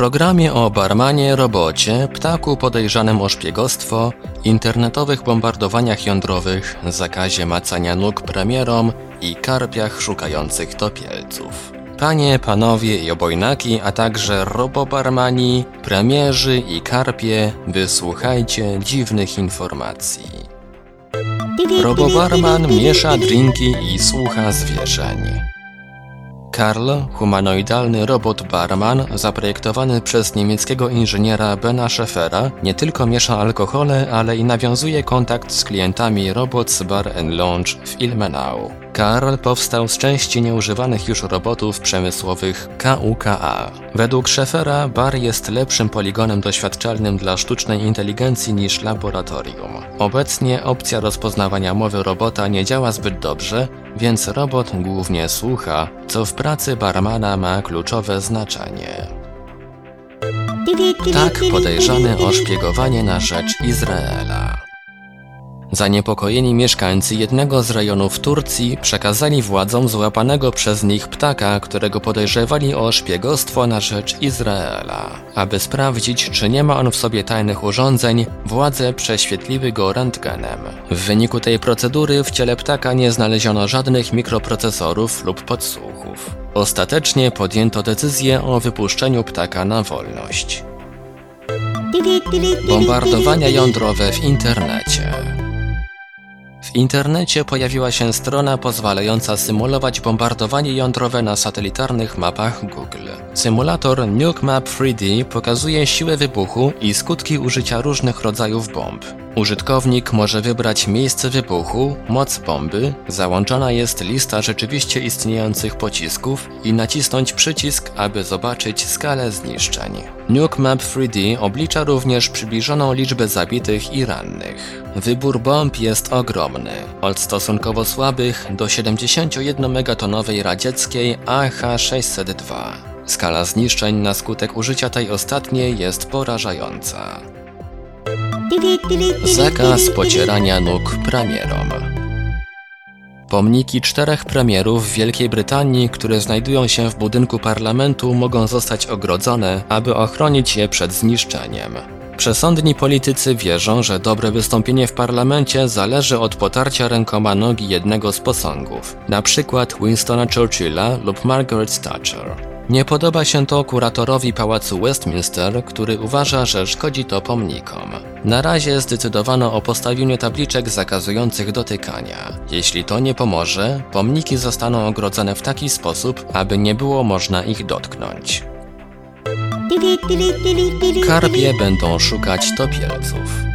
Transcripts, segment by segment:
Programie o barmanie, robocie, ptaku podejrzanym o szpiegostwo, internetowych bombardowaniach jądrowych, zakazie macania nóg premierom i karpiach szukających topielców. Panie, panowie i obojnaki, a także robobarmani, premierzy i karpie, wysłuchajcie dziwnych informacji. Robobarman miesza drinki i słucha zwierzeń. Karl, humanoidalny robot barman, zaprojektowany przez niemieckiego inżyniera Bena Scheffera, nie tylko miesza alkohole, ale i nawiązuje kontakt z klientami Robots Bar Lounge w Ilmenau. Karl powstał z części nieużywanych już robotów przemysłowych KUKA. Według Scheffera bar jest lepszym poligonem doświadczalnym dla sztucznej inteligencji niż laboratorium. Obecnie opcja rozpoznawania mowy robota nie działa zbyt dobrze, więc robot głównie słucha, co w pracy barmana ma kluczowe znaczenie. Tak podejrzany o szpiegowanie na rzecz Izraela. Zaniepokojeni mieszkańcy jednego z rejonów Turcji przekazali władzom złapanego przez nich ptaka, którego podejrzewali o szpiegostwo na rzecz Izraela. Aby sprawdzić, czy nie ma on w sobie tajnych urządzeń, władze prześwietliły go rentgenem. W wyniku tej procedury w ciele ptaka nie znaleziono żadnych mikroprocesorów lub podsłuchów. Ostatecznie podjęto decyzję o wypuszczeniu ptaka na wolność. Bombardowania jądrowe w internecie. W internecie pojawiła się strona pozwalająca symulować bombardowanie jądrowe na satelitarnych mapach Google. Symulator Nuke Map 3D pokazuje siłę wybuchu i skutki użycia różnych rodzajów bomb. Użytkownik może wybrać miejsce wybuchu, moc bomby, załączona jest lista rzeczywiście istniejących pocisków i nacisnąć przycisk, aby zobaczyć skalę zniszczeń. Nuke Map 3D oblicza również przybliżoną liczbę zabitych i rannych. Wybór bomb jest ogromny, od stosunkowo słabych do 71-megatonowej radzieckiej AH-602. Skala zniszczeń na skutek użycia tej ostatniej jest porażająca. Zakaz pocierania nóg premierom. Pomniki czterech premierów Wielkiej Brytanii, które znajdują się w budynku parlamentu, mogą zostać ogrodzone, aby ochronić je przed zniszczeniem. Przesądni politycy wierzą, że dobre wystąpienie w parlamencie zależy od potarcia rękoma nogi jednego z posągów, przykład Winstona Churchilla lub Margaret Thatcher. Nie podoba się to kuratorowi Pałacu Westminster, który uważa, że szkodzi to pomnikom. Na razie zdecydowano o postawieniu tabliczek zakazujących dotykania. Jeśli to nie pomoże, pomniki zostaną ogrodzone w taki sposób, aby nie było można ich dotknąć. Karpie będą szukać topielców.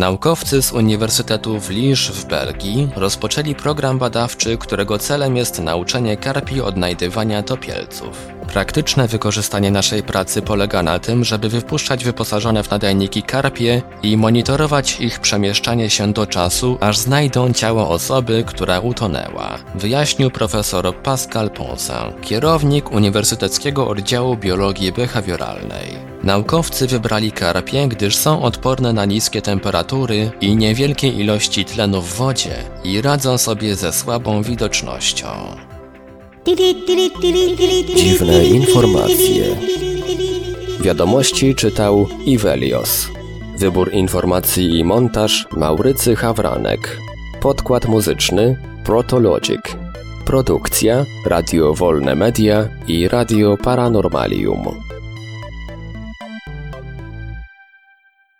Naukowcy z Uniwersytetu w Liège w Belgii rozpoczęli program badawczy, którego celem jest nauczenie karpi odnajdywania topielców. Praktyczne wykorzystanie naszej pracy polega na tym, żeby wypuszczać wyposażone w nadajniki karpie i monitorować ich przemieszczanie się do czasu, aż znajdą ciało osoby, która utonęła, wyjaśnił profesor Pascal Ponsin, kierownik Uniwersyteckiego Oddziału Biologii Behawioralnej. Naukowcy wybrali karpie, gdyż są odporne na niskie temperatury i niewielkie ilości tlenu w wodzie i radzą sobie ze słabą widocznością. Dziwne informacje. Wiadomości czytał Ivelios. Wybór informacji i montaż Maurycy Hawranek. Podkład muzyczny Protologic. Produkcja Radio Wolne Media i Radio Paranormalium.